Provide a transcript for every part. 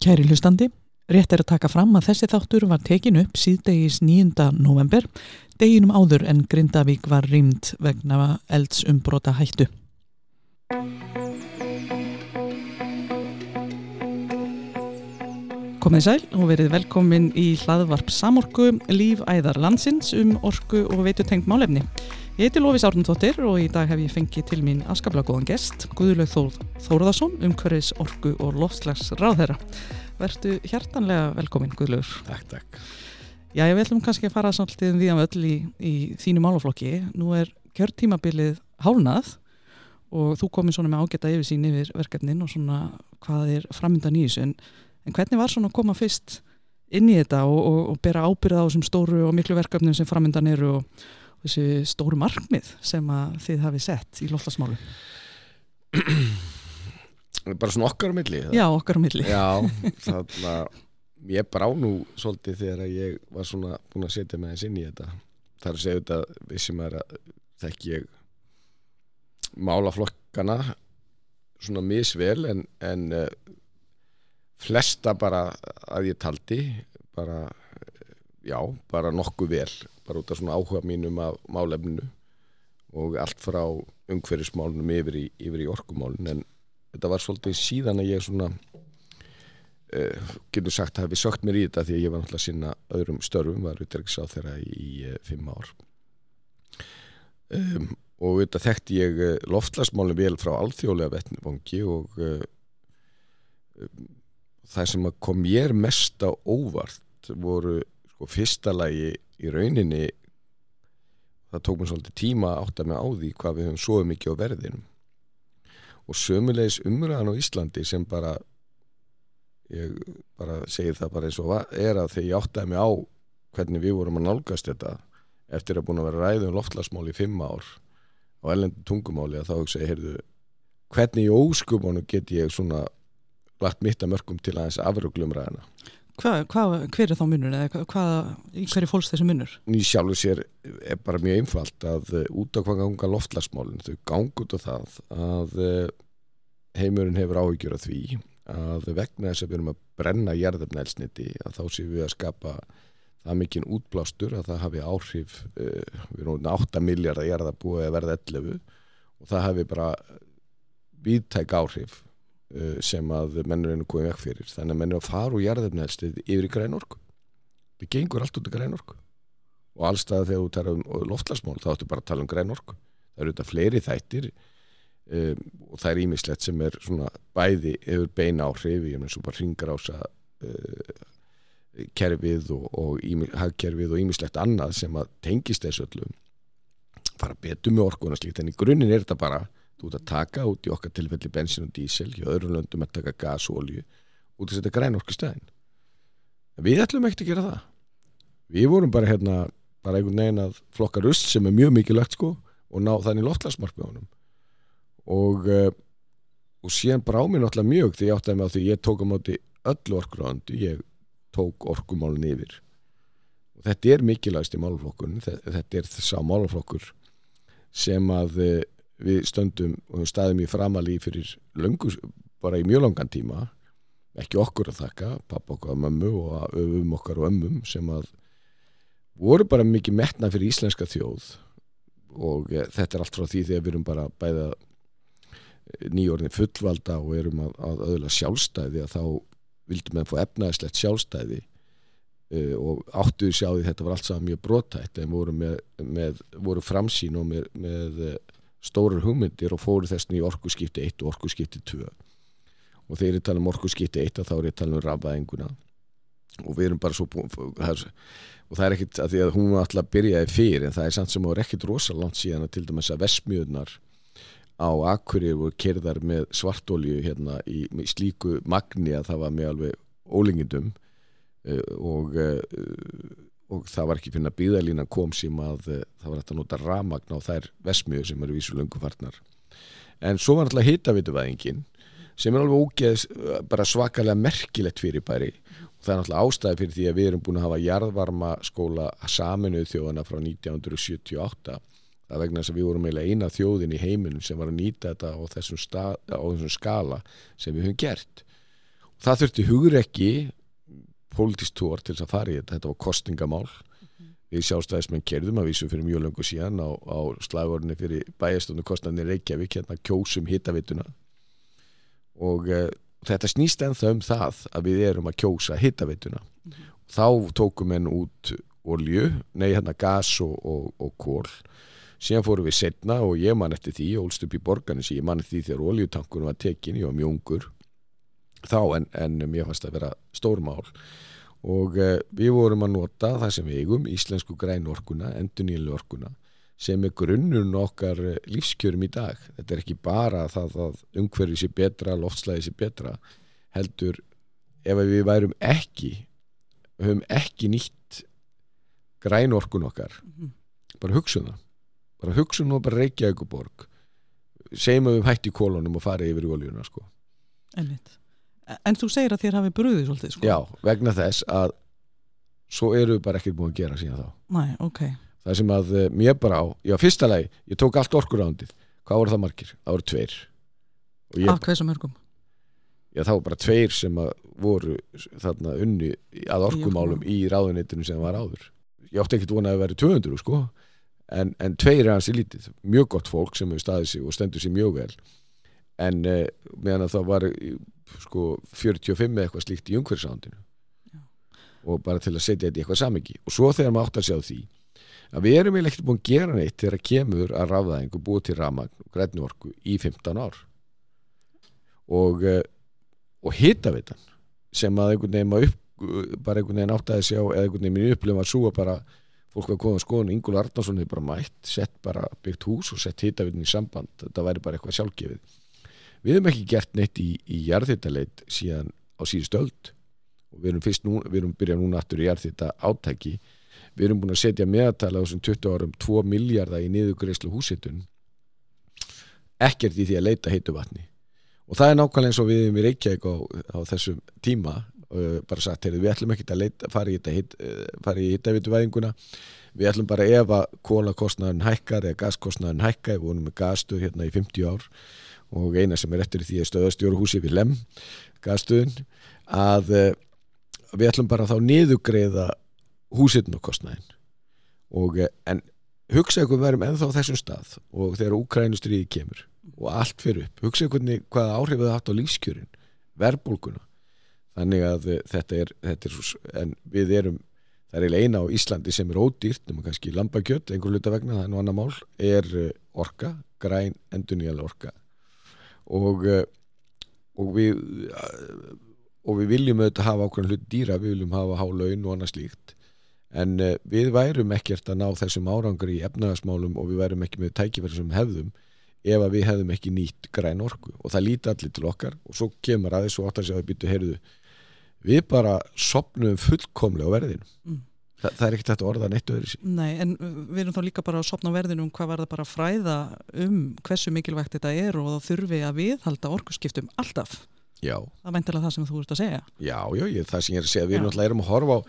Kæri hlustandi, rétt er að taka fram að þessi þáttur var tekin upp síðdegis 9. november, deginum áður en Grindavík var rýmd vegna eldsumbróta hættu. Komið sæl og verið velkomin í hlaðvarp Samorku, líf æðar landsins um orku og veitutengt málefni. Ég heiti Lófís Árnundóttir og í dag hef ég fengið til mín afskaplega góðan gest, Guðlaug Þóð Þóruðarsson, umhverfis orku og loftslags ráðherra. Vertu hjartanlega velkomin, Guðlaugur. Takk, takk. Já, ég velum kannski að fara svolítið um því að öll í, í þínu málaflokki. Nú er kjörtímabilið hálnað og þú komið svona með ágæta yfir sín yfir verkefnin og svona hvað er framöndan í þessu. En, hvernig var svona að koma fyrst inn í þetta og, og, og bera ábyrða á þessum stóru og miklu verkefnum sem framöndan eru og þessi stóru markmið sem að þið hafi sett í loflasmálu? Bara svona okkar á milli? Já, okkar á milli. Já, þannig að ég brá nú svolítið þegar ég var svona búin að setja með þess inn í þetta. Að segja þetta vissum að þekk ég málaflokkana svona misvel en, en uh, flesta bara að ég taldi bara, já, bara nokkuð vel bara út af svona áhuga mínum af málefninu og allt frá umhverjusmálunum yfir í, yfir í orkumálun en þetta var svolítið síðan að ég svona uh, getur sagt að við sökt mér í þetta því að ég var náttúrulega sinna öðrum störfum, var utryggsá þeirra í, uh, fimm ár. Um, og þetta þekkti ég loftlasmálum vel frá alþjóðlega vettnifangi og uh, það sem kom mér mest á óvart voru sko fyrsta lagi í rauninni það tók mér svolítið tíma að með á því hvað við höfum svo mikið á verðinum og sömulegis umræðan á Íslandi sem bara ég bara segir það bara eins og er að þegar ég átt að með á hvernig við vorum að nálgast þetta eftir að búin að vera ræðum loftlasmál í fimm ár á ellendu tungumáli að þá hugsa ég, heyrðu, hvernig í óskumánu get ég svona lagt mitt að mörgum til aðeins afröglumræðina. Hva, hva, hver er þá munur eða hvað, í hverju fólks þessi munur? Ný sjálfur sér er bara mjög einfalt að út af hvað ganga loftlasmálinn, þau gang út af það að heimurinn hefur áhyggjur af því að vegna þess að við erum að brenna jærðarnælsniti að þá séum við að skapa það mikinn útblástur að það hafi áhrif uh, við erum 8 miljardar jærða búið að verða 11 og það hafi bara viðtæk áhrif uh, sem að mennur einu komið vekk fyrir. Þannig að mennur að fara úr jærðarnælstið yfir í grænorku það gengur allt út af grænorku og allstað þegar þú tala um loftlasmál þá ættu bara að tala um grænorku það eru þetta fleiri þættir um, og það er ímislegt sem er svona bæði yfir beina áhrif ég menn svo bara ringar ása uh, kerfið og, og hagkerfið og ímislegt annað sem að tengist þessu öllum fara betur með slíkt en í grunninn er þetta bara þú ert að taka út í okkar tilfelli bensin og dísel hjá öðrum löndum að taka gas og olju út að setja græn orku stæðin við ætlum ekkert að gera það. Við vorum bara hérna bara einhvern veginn að flokka rust sem er mjög mikilvægt sko og ná þannig loftlagsmarkmiðunum og uh, og síðan brá mér náttúrulega mjög því ég átti að með á því ég tók á móti öllu orkuráðandu ég tók orkumálun yfir. Og þetta er mikilvægst í máluflokkun þetta er þess að máluflokkur sem að við stöndum og staðum í framali fyrir löngu, bara í mjög langan tíma. Ekki okkur að þakka pappa okkar og mömmu og öfum okkar og ömmum sem að voru bara mikið metna fyrir íslenska þjóð. Og þetta er allt frá því þegar við erum bara bæða nýjórni fullvalda og erum að, að öðla sjálfstæði að þá vildum við að fá efnaðislegt sjálfstæði uh, og áttuðu sjáði þetta var allt saman mjög brotætt en voru, með, með, voru framsýn og með, með stórar hugmyndir og fóru þessin í orkuskipti 1 og orkuskipti 2 og þegar ég tala um orkuskipti 1 þá er ég tala um rafæðinguna og við erum bara svo búin og það er ekkit að því að hún var alltaf að byrjaði fyrir en það er samt sem það er ekkit rosalant síðan að til dæmis að vesmiðunar á Akkurir voru kerðar með svartólju hérna í, í slíku magni að það var með alveg ólingindum uh, og, uh, og það var ekki fyrir að býðalína kom sem að uh, það var hægt að nota ramagn á þær vesmiðu sem eru vísulöngufarnar en svo var alltaf hitavituvæðingin sem er alveg ógeð bara svakalega merkilegt fyrir bæri og það er alltaf ástæði fyrir því að við erum búin að hafa jarðvarma skóla saminuð þjóðana frá 1978 það vegna þess að við vorum eiginlega eina þjóðin í heiminum sem var að nýta þetta á þessum, stað, á þessum skala sem við höfum gert. Og það þurfti hugur ekki pólitístór til þess að fara í þetta, þetta var kostingamál við sjálfstæðismenn kerðum að vísum fyrir mjög löngu síðan á, á slagorðinni fyrir bæjastundu kostnarnir Reykjavík hérna kjósum hittavituna og uh, þetta snýst ennþá um það að við erum að kjósa hittavituna þá tókum enn út olju, nei hérna gas og, og, og kól síðan fórum við setna og ég man eftir því ólst upp í borganis, ég man eftir því þegar oljutankunum var tekin, ég var mjög ungur þá en, en mér fannst að vera stórmál og uh, við vorum að nota það sem við eigum íslensku grænorkuna, endunílu orkuna sem er grunnun okkar eh, lífskjörum í dag. Þetta er ekki bara það að umhverfið sé betra, loftslæði sé betra, heldur ef við værum ekki höfum ekki nýtt grænorkun okkar Mhm. bara hugsun það bara hugsun og bara reykja ykkur borg segjum að við hætti kólunum og fara yfir í oljuna sko. Einmitt. En þú segir að þér hafi brúðið svolítið, sko? já, vegna þess að svo eru við bara ekkert búin að gera síðan þá. Næ, ok. það sem að eh, mér bara á, já fyrsta lagi ég tók allt orkurándið, hvað voru það margir? Það voru tveir. Af hversu mörgum? já það voru bara tveir sem að voru þarna unni að orkumálum í ráðuneytinu sem var áður. Ég átti ekkert vona að vera 200 sko. En, en tveir er hans í lítið. Mjög gott fólk sem hefur staðið sig og stendur sig mjög vel en eh, meðan að það var eh, sko 45 eða eitthvað slíkt í umhverfisándinu og bara til að setja þetta í eitthvað samingi og svo þegar maður átt að sjá því að við erum ekkert búin að gera neitt þegar að kemur að rafðaðingu búið til rafmagn og grænni orku í 15 ár. Og, eh, og hitavitan sem að einhvern veginn upp, bara einhvern veginn átt að sjá eða einhvern veginn mínu upplifum að bara fólk var að koma að skoðun, Ingúl Arnarsson hefur bara mætt, sett bara byggt hús og sett hitavitin í samband, þetta væri bara eitthvað sjálfgefið við hefum ekki gert neitt í, í jarðhitaleit síðan á síðust öld. Og við erum fyrst nú, við erum byrjað núna aftur í jarðhita átæki við erum búin að setja meðatala á þessum 20 árum 2 miljardar í niðugreislu húsitun ekkert í því að leita heitu vatni og það er nákvæmlega eins og við erum í Reykjavík á, á þessum tíma uh, bara sagt, heyrðu, við ætlum ekki að leita, fara í þetta hit, uh, hittavituvæðinguna við ætlum bara ef að kólakostnaðin hækkar eða gaskostnaðin hækkar, við vonum með gasstöð hérna í 50 ár og eina sem er eftir því að stöðastjóruhúsi við lem gasstöðin að uh, við ætlum bara þá niðugreiða húsitnokostnaðin og uh, en hugsa ykkur við verum ennþá á þessum stað og þegar Úkrænustriði kemur og allt fyrir upp, hugsa ykkur hvaða áhrif það hatt á lífskjörin, verðbólguna. Þannig að uh, þetta er, þetta er en við erum það er eiginlega eina á Íslandi sem er ódýrt nema kannski lambakjött, einhver hluta vegna það er nú annar mál, er orka græn endurnýjala orka og uh, og við uh, og við viljum auðvitað hafa ákveðan hlut dýra, við viljum hafa há laun og annað slíkt. En uh, við værum ekkert að ná þessum árangur í efnagasmálum og við værum ekki með tækifæri sem við hefðum ef að við hefðum ekki nýtt græn orku. Og það líti allir til okkar og svo kemur aðeins og átt að sjá að byttu heyrðu við bara sopnum fullkomlega á verðinu Mm. Þa, það er ekkert þetta orða neitt öðru sín Nei, en við erum þá líka bara að sopna á verðinu um hvað var það bara að fræða um hversu mikilvægt þetta er og þá þurfi að viðhalda orkuskiptum alltaf. já, Það er meintilega það sem þú ert að segja. já, já, ég, það sem ég er að segja. Við erum náttúrulega erum að horfa á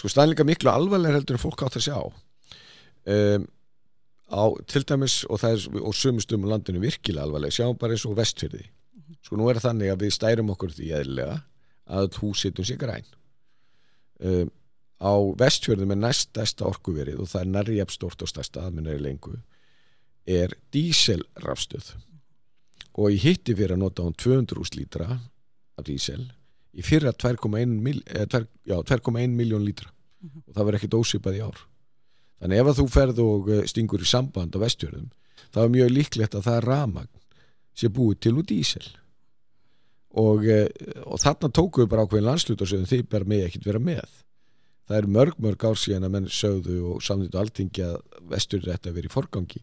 sko staðinleika miklu alvarlega heldur en fólk átt að sjá. Um, á til dæmis og það er og sumustum landinu virkilega alvarlega sjáum bara eins og vestfyrði sko nú er það þannig að við stærum okkur því eðlilega að húsitum sér græn. Um, á vestfjörðum er næst stærsta orkuverið og það er nærri jafn stort og stærsta aðminnari lengu er díselrafstöð. Og í hitti fyrir að nota hún 200 úst lítra af dísel í fyrra 2,1 mil, eh, tvær- já, 2,1 miljón lítra. Mhm. og það verður ekkit ósipað í ár. Þannig ef að þú ferð og eh, stingur í samband á vestjörðum þá er mjög líklegt að það ramagn sé búið til úr dísel. Og, eh, og þarna tóku við bara ákveðin landslut og sögðum þið bara með ekkit vera með það eru mörg mörg ár síðan að menn sögðu og samþýttu alþingi að vestur þetta verið í forgangi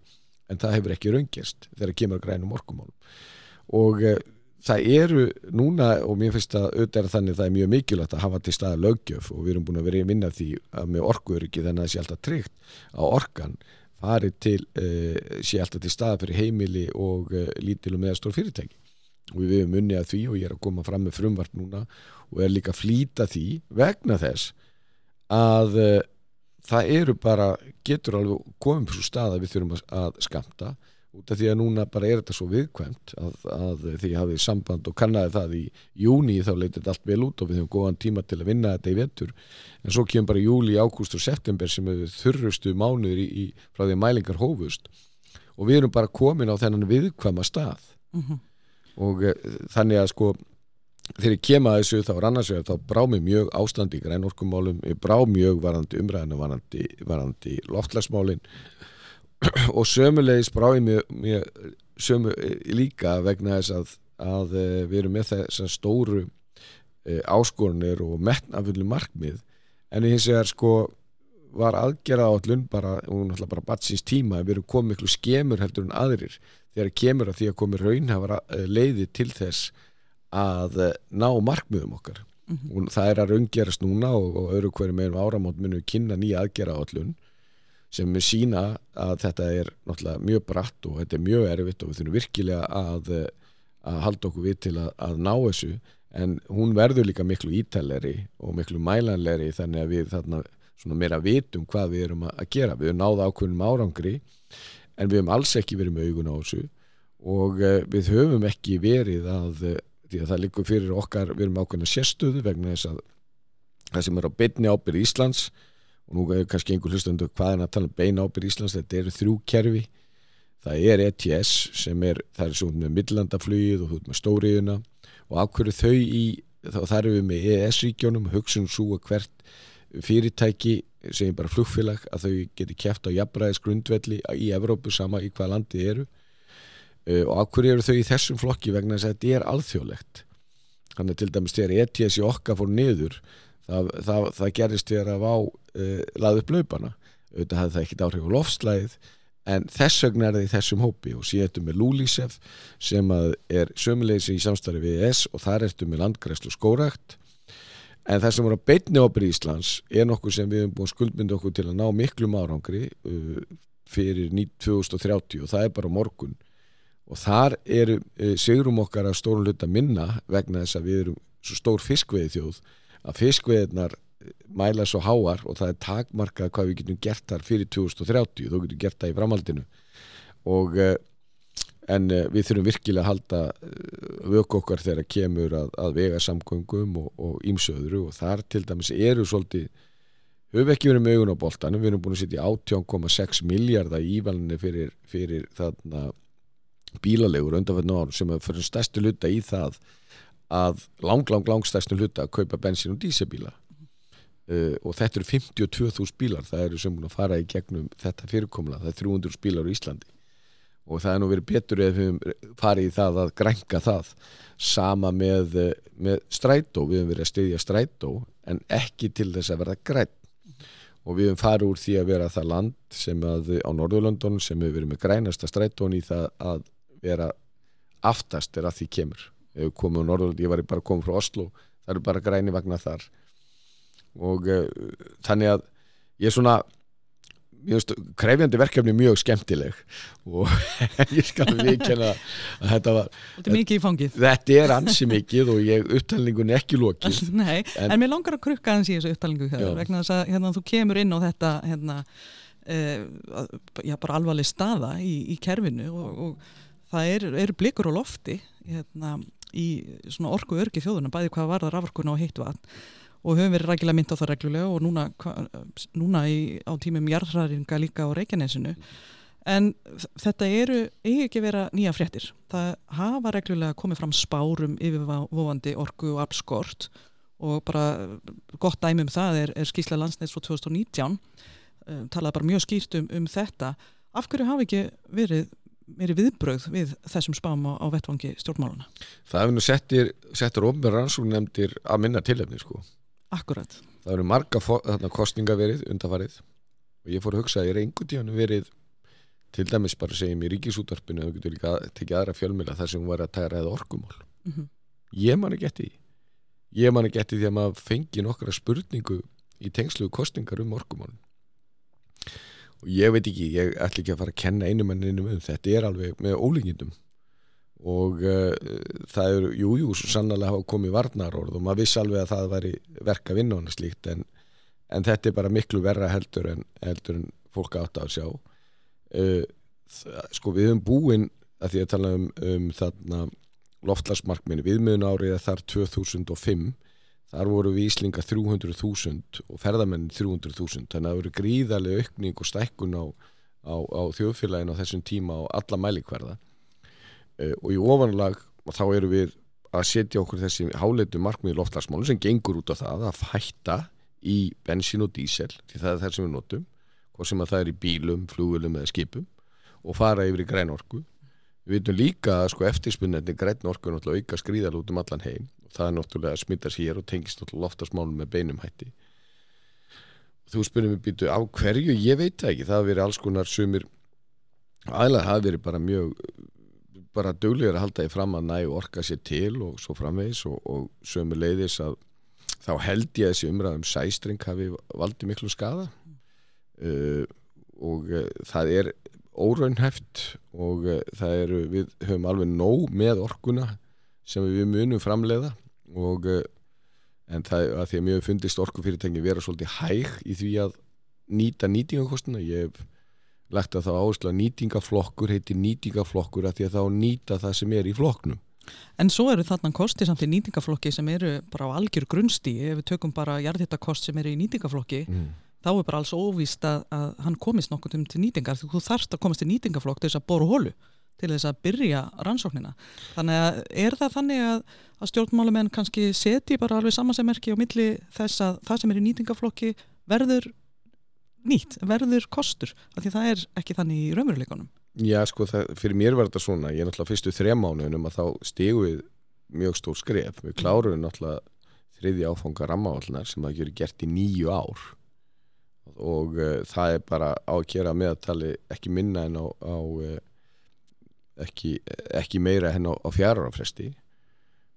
en það hefur ekki raungerst þegar kemur að grænum orkumálum. Og e, það eru núna og mér finnst að auðvitað er þannig það er mjög mikilvægt að hafa til staða löggjöf og við erum búin að vera í vinna því að með orkuöryggi þannig að það sé alltaf tryggt að orkan fari til e, sé alltaf til staða fyrir heimili og e, lítil og meðastór fyrirtæki. Og við hefum unni að því og ég er að koma fram með frumvart núna og er líka að flýta því vegna þess að uh, það eru bara, getur alveg komið svo stað að við þurfum að, að skamta út af því að núna bara er þetta svo viðkvæmt að, að því hafið samband og kannaði það í júni þá leytir þetta allt vel út og við höfum góðan tíma til að vinna þetta í vettur en svo kemur bara júli, ágúst og september sem er þurrustu mánuður í, í, frá því að mælingar hófust. Og við erum bara komin á þennan viðkvæma stað. Mm -hmm. og e, þannig að sko þegar ég kem að þessu þá er annars vegar þá brá mig mjög ástandi í grænorkumálum, ég brá mjög varandi umræðinu varandi, varandi loftlagsmálin og sömulegis brá ég mjög, mjög sömu líka vegna þess að, að eh, við erum með þessar stóru e, áskorunir og metnafullu markmið. En hins vegar sko var aðgerða á allun bara, og náttúrulega bara batsins tíma, við erum komið miklu skemur heldur en aðrir. Þegar kemur að því að komið raunhafara eh, leiði til þess að ná markmiðum okkar. Mm -hmm. og það er að raunggerast núna og, og öru hverju meðum áramót munum kynna nýja aðgerða á allun sem sína að þetta er náttúrulega mjög bratt og þetta er mjög erfitt og við þurfum virkilega að, að halda okkur við til að, að ná þessu. En hún verður líka miklu ítæleri og miklu mælanleri þannig að við þarna svona meira vitum hvað við erum að gera. Við erum náða ákveðnum árangri en við höfum alls ekki verið með augun á þessu. Og við höfum ekki verið að því að það likur fyrir okkar við erum ákveðna sérstöðu vegna þess að það sem er á beinni ábyrð Íslands og nú er kannski einhver hlustundu hvað er að tala um beina ábyrð Íslands, þetta eru þrjú kerfi. Það er ETS sem er, það er svona með millandaflugið og þú ert með stóriðuna og ákveður þau í, þá þar eru við með EES-ríkjónum, hugsun svo að hvert fyrirtæki segjum bara flugfélag að þau geti kæft á jafnræðis grundvelli í Evrópu sama í hvað landi eru uh, og ákveður eru þau í þessum flokki vegna þess að þetta er alþjóðlegt? Þannig til dæmis þegar ETS í okkar fór niður það, það, það gerist þegar að vá uh, laði upp laupana auðvitað hafði það ekkit áhrif á loftslæðið en þess vegna er það í þessum hópi. Og síðan með Lúlísef sem er sömulegis í samstarfi við ES og þar ertu með landgræslu skórækt en það sem er á beitni ábyrð Íslands er nokkuð sem við hefum búin skuldmyndi okkur til að ná miklum árangri uh, fyrir 2030 og það er bara morgun og þar eru uh, sigurum okkar að stórun hluta minna vegna þess að við erum svo stór fiskveið þjóð að fiskveiðnar mæla svo háar og það er takmarkað hvað við getum gert þar fyrir 2030 þó getum gert það í framhaldinu. Og en við þurfum virkilega að halda vöku okkar þegar kemur að, að vega samgöngum og ímsöðru og, og þar til dæmis eru svolítið höfum ekki verið með augun á boltanum við erum búin að setja 18,6 miljardar í ívalninni fyrir, fyrir þarna bílalegur undanfæðinu árum sem er fyrir stærstu luta í það að lang, lang, lang stærstu luta að kaupa bensin og dísabíla Uh, og þetta eru 52.000 bílar það eru sem búin að fara í gegnum þetta fyrirkomla það er 300 bílar á Íslandi. Og það er nú verið betur ef við höfum farið í það að grænka það sama með, með strætó. Við höfum verið að styðja strætó en ekki til þess að verða græn og við höfum farið úr því að vera það land sem að á Norðurlöndunum sem hefur verið með grænasta strætón í það að vera aftast er að því kemur. Á Norðurlöndun, ég var bara komið frá Oslo það eru bara græni vagnar þar. Og uh, þannig að ég er svona veist, krefjandi verkefni mjög skemmtileg. Og ég skal viðkjöna að þetta var Þetta er mikið í fangið. Þetta er ansi mikið og ég upptalningun ekki lókið Nei, en, en mér langar að krukka aðeins í þessu upptalningu vegna þess að hérna, þú kemur inn á þetta hérna, uh, já, bara alvarleg staða í, í kerfinu og, og það eru er blikur á lofti hérna, í orku örgi þjóðuna bæði hvað var það raforkuna og heitt vatn. Og höfum verið rækilega mynd á það reglulega og núna, núna í, á tímum jarðræðinga líka á Reykjanesinu. En þetta eru eigi ekki vera nýja fréttir. Það hafa reglulega komið fram spárum yfirvofandi orgu og abskort og bara gott dæmi um það er, er skýrslega landsneits frá 2019 um, talaði bara mjög skýrt um, um þetta. Af hverju hafi ekki verið meiri viðbröð við þessum spám á, á vettvangi stjórnmáluna Það hefur nú settir, settir ofnir rannsóknemndir að minna tilefni sko Akkurat. Það eru marga þarna, kostninga verið undarfarið og ég fór að hugsa að ég er einhvern tíðan verið til dæmis bara segjum í ríkisútvarpinu og getur líka tekið aðra fjölmila þar sem hún var að tæra eða orkumál. Mm -hmm. Ég man ekki eftir því. Ég man ekki eftir því að maður fengi nokkra spurningu í tengslu kostningar um orkumál. Og ég veit ekki, ég ætla ekki að fara að kenna einu manninu um. Þetta er alveg með ólingindum og uh, það eru, jújú, jú, sannlega hafa komið varnarorð og maður viss alveg að það væri verka vinn og hann slíkt en, en þetta er bara miklu verra heldur en, heldur en fólk átt að sjá. Uh, sko við höfum búin að því að tala um, um þarna loftlagsmarkminni viðmiðun árið þar 2005 þar voru við Íslinga 300.000 og ferðamennin 300.000 þannig að það voru gríðarlega aukning og stækkun á, á, á þjóðfélagin á þessum tíma og alla mælikverða uh, og í ofanlag þá eru við að setja okkur þessi háleitu markmiði loftlagsmálu sem gengur út á það að fætta í bensin og dísel því það er það sem við notum hvort sem að það er í bílum, flugulum eða skipum og fara yfir í grænorku Við veitum líka að sko eftirspunnetni græn orku er auka skrýðal út um allan heim. Og það er náttúrulega að smittast hér og tengist loftasmálum með beinum hætti. Þú spurnir mér býtu á hverju, ég veit ekki, það hafi verið alls konar sumir, aðlega hafi verið bara mjög, bara döglegur að halda því fram að næu orka sér til og svo framvegis og, og sumir leiðis að þá held ég að þessi umræðum sæstring hafi valdið miklu skada uh, og uh, það er óraunhæft og uh, það eru, við höfum alveg nóg með orkuna sem við munum framleiða og uh, en það er að því að mjög fundist orkufyrirtengi vera svolítið hæg í því að nýta nýtingakostuna ég hef lagt að það áherslu að nýtingaflokkur heitir nýtingaflokkur að því að þá nýta það sem er í flokknum. En svo eru þarna kosti samt í nýtingaflokki sem eru bara á algjör grunnstíi ef við tökum bara jarðhittakost sem eru í nýtingaflokki mm þá er bara alls óvíst að, að hann komist nokkur um til nýtingar því þú þarfst að komast til nýtingaflokk til þess að boru hólu til þess að byrja rannsóknina. Þannig að er það þannig að, að stjórnmálumenn kannski seti bara alveg samansemerki á milli þess að það sem er í nýtingaflokki verður nýtt, verður kostur af því það er ekki þannig í raunveruleikunum Já sko það, fyrir mér var þetta svona ég er náttúrulega fyrstu þremaunum að þá stígu við mjög stór skref. Við kláruðum náttúrulega þriði áfanga rammavallar sem það gjör gert í nýju ár og uh, það er bara á að gera meðtali ekki minna en á, á uh, ekki, ekki meira en á, á fjárarafresti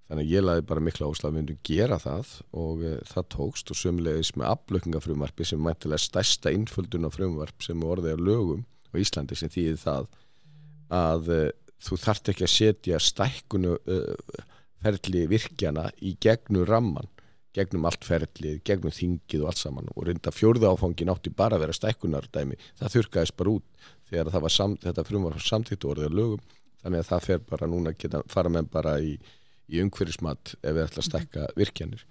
þannig að ég laði bara mikla áslag að við myndum gera það og uh, það tókst og sömulegis með aflökningafrumvarpi sem mæntilega stærsta innföldun af frumvarp sem orðið á lögum á Íslandi sem þýðir það að þú þart ekki að setja stækkunu ferli virkjana í gegnum ramman gegnum allt ferlið, gegnum þingið og allt saman. Og reynda fjórða áfangin átti bara að vera stækkunardæmi, það þurkaðist bara út þegar það var sam, þetta frum var samtíkt orðið að lögum, þannig að það fer bara núna geta fara með bara í, í umhverfismat ef við ætlum að stækka virkjanir.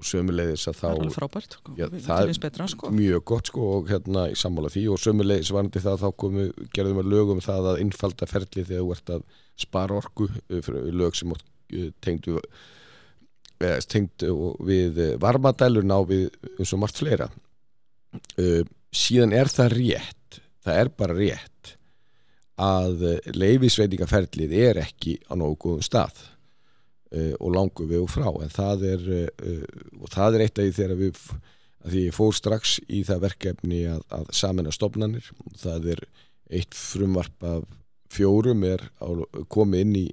Og sömulegðis að þá Það er alveg frábært, já, það er betra, sko. mjög gott sko og hérna í sammála því. Og sömulegðis varandi það þá komu, gerðum við lögum það að innfalda ferlið þegar þú ert að spara orku eh, lög sem eh, tengdu tengt við varmadælur ná við eins og margt fleira. Uh, síðan er það rétt það er bara rétt að leifisveitingaferlið er ekki á nógu góðum stað uh, og langu við og frá. En það er uh, og það er eitt af því þegar við því ég fór strax í það verkefni að, að samena stopnarnir það er eitt frumvarp af fjórum er komið inn í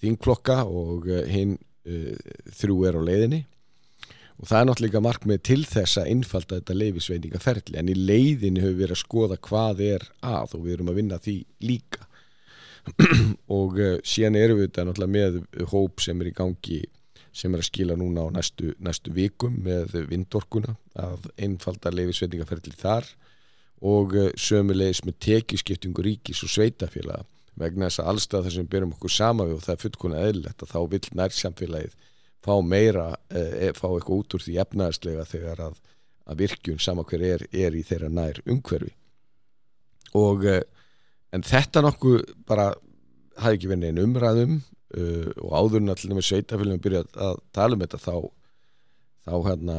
þingklokka og hinn þrjú er á leiðinni. Og það er náttúrulega markmið til þess að innfalda þetta leifisveitingaferli en í leiðinni höfum við verið að skoða hvað er að og við erum að vinna því líka. Og uh, síðan erum við þetta náttúrulega með hóp sem er í gangi sem er að skila núna á næstu, næstu vikum með vindorkuna að einfalda leifisveitingaferli þar. Og uh, sömulegis með tekiskiptingu ríkis og sveitafélaga vegna þess að allstað þar sem við byrjum okkur sama við og það er fullkona eðlilegt að þá vil nærsamfélagið fá meira, e, fá eitthvað út úr því efnaðarslega þegar að, að virkjun sama hver er, er í þeirra nær umhverfi. Og e, en þetta nokkuð bara hafi ekki verið einn umræðum e, og áðurinn allir með sveitafélagum byrja að tala um þetta þá þá hérna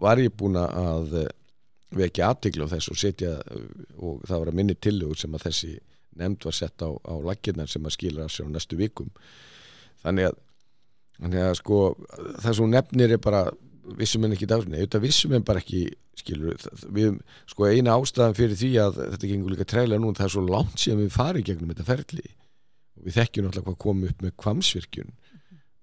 var ég búin að vekja aðtikla á þessu og setja og það var að minni tillögur sem að þessi nefnd var sett á, á laginnar sem að skilja af sér á næstu vikum. Þannig að, þannig að sko, það sem nefnir er bara vissum en ekki dagsinni, auðvitað vissum en bara ekki skilur, við, sko eina ástæðan fyrir því að þetta gengur líka trælega nú það er svo langt sem við farið gegnum þetta ferli. Og við þekkjum náttúrulega hvað komum upp með kvamsvirkjun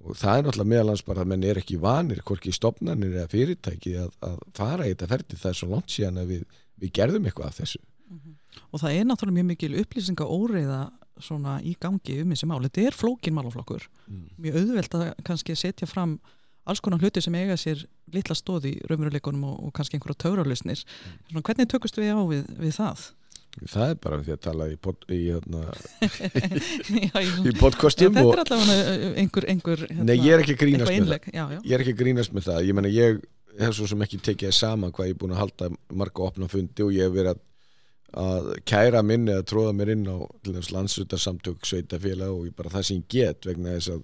og það er náttúrulega meðalans bara að menn er ekki vanir, hvorki stopnarnir eða fyrirtæki að, að fara í þetta ferli. Það er svo langt síðan að við, við gerðum eitthvað af þessu mm -hmm og það er náttúrulega mjög mikil upplýsinga óreiða svona í gangi um þessi mál þetta er flókin málaflokkur mm. mjög auðvelt að kannski setja fram alls konar hluti sem eiga sér litla stóð í raunveruleikunum og, og kannski einhverja taurarlusnir mm. hvernig tökust við á við, við það? Það er bara því að tala í, pod, í, hérna, í podcastum þetta er allavega einhver, einhver hérna, Nei, ég er ekki grínast með það já, já. Ég er ekki grínast með það Ég meina, ég hef svo sem ekki tekið það saman hvað ég er búin að halda marga opna fundi og ég hef verið að, að kæra minni eða tróða mér inn á landslutarsamtök, sveitafélag og bara það sem ég get vegna þess að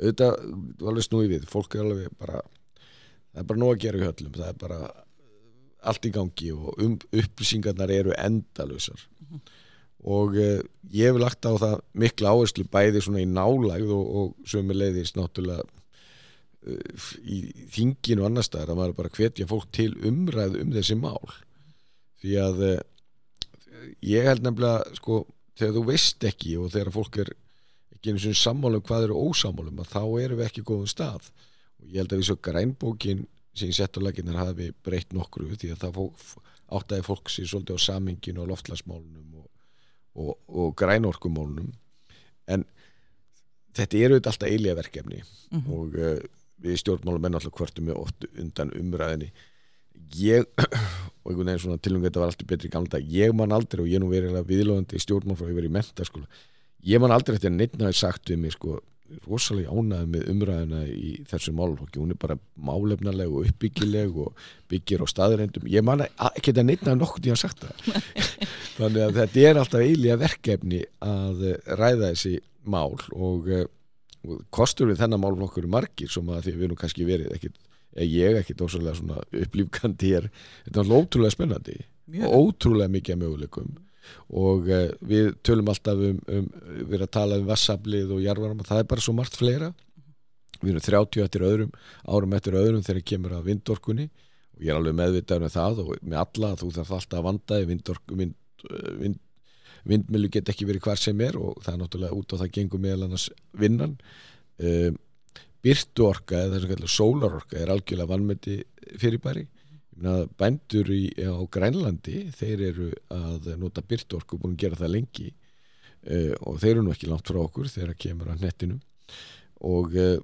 auðvitað, þú alveg snúið við, fólk er alveg bara það er bara nóg að gera í höllum það er bara allt í gangi og um, upplýsingarnar eru endalusar og uh, ég hef lagt á það mikla áherslu bæði svona í nálægð og, og sömu leiðis náttúrulega uh, í þinginu og annar staðar að maður bara hvetja fólk til umræð um þessi mál. Því að uh, ég held nefnilega sko þegar þú veist ekki og þegar fólk er ekki eins og sammálum hvað eru ósammálum þá erum við ekki góðum stað. Og ég held að við svo grænbókin sem ég sett á laginnar hafi breytt nokkru því að það fólk, áttaði fólk sér svolítið á saminginu og loftlagsmálunum og, og, og grænorkumálunum. En þetta eru alltaf eilíða verkefni Mhm. og uh, við stjórnmálum enn alltaf hvörtum við oft undan umræðinni ég og einhvern veginn svona tilvæg þetta var alltaf betri gamla ég man aldrei og ég nú verið viðlóðandi í stjórnmál frá ég verið í mentaskóla ég man aldrei eftir að neitt hafi sagt við mig sko rosalega ánæði með umræðina í þessu málflokki, hún er bara málefnaleg og uppbyggileg og byggir á staðreindum, ég man ekki að neitt hafi nokkuð í að sagt það. Þannig að þetta er alltaf eiginlega verkefni að eh, ræða þessi mál og, eh, og kostur við þennan málflokkur margir sem að því að við erum kannski verið ekkit, eða ég ekkit ósvæmlega svona upplýfkandi er, þetta er ótrúlega spennandi Mjög. og ótrúlega mikið af möguleikum. Og uh, við tölum alltaf um, um við erum að tala um vassablið og jarvarma, það er bara svo margt fleira. Við erum 30 eftir öðrum árum eftir öðrum þegar kemur að vindorkunni. Og ég er alveg meðvitaður með það og með alla þú þarf alltaf að vanda vindorku, vind, uh, vind, vindmilu get ekki verið hvar sem er og það er náttúrulega út á það gengur meðal annars vinnan. Uh, byrtuorka eða þess að kalla sólarorka er algjörlega vannmeti fyrirbæri. Bændur í, á Grænlandi þeir eru að nota byrtuorku búin að gera það lengi uh, og þeir eru nú ekki langt frá okkur þegar kemur að netinu og uh,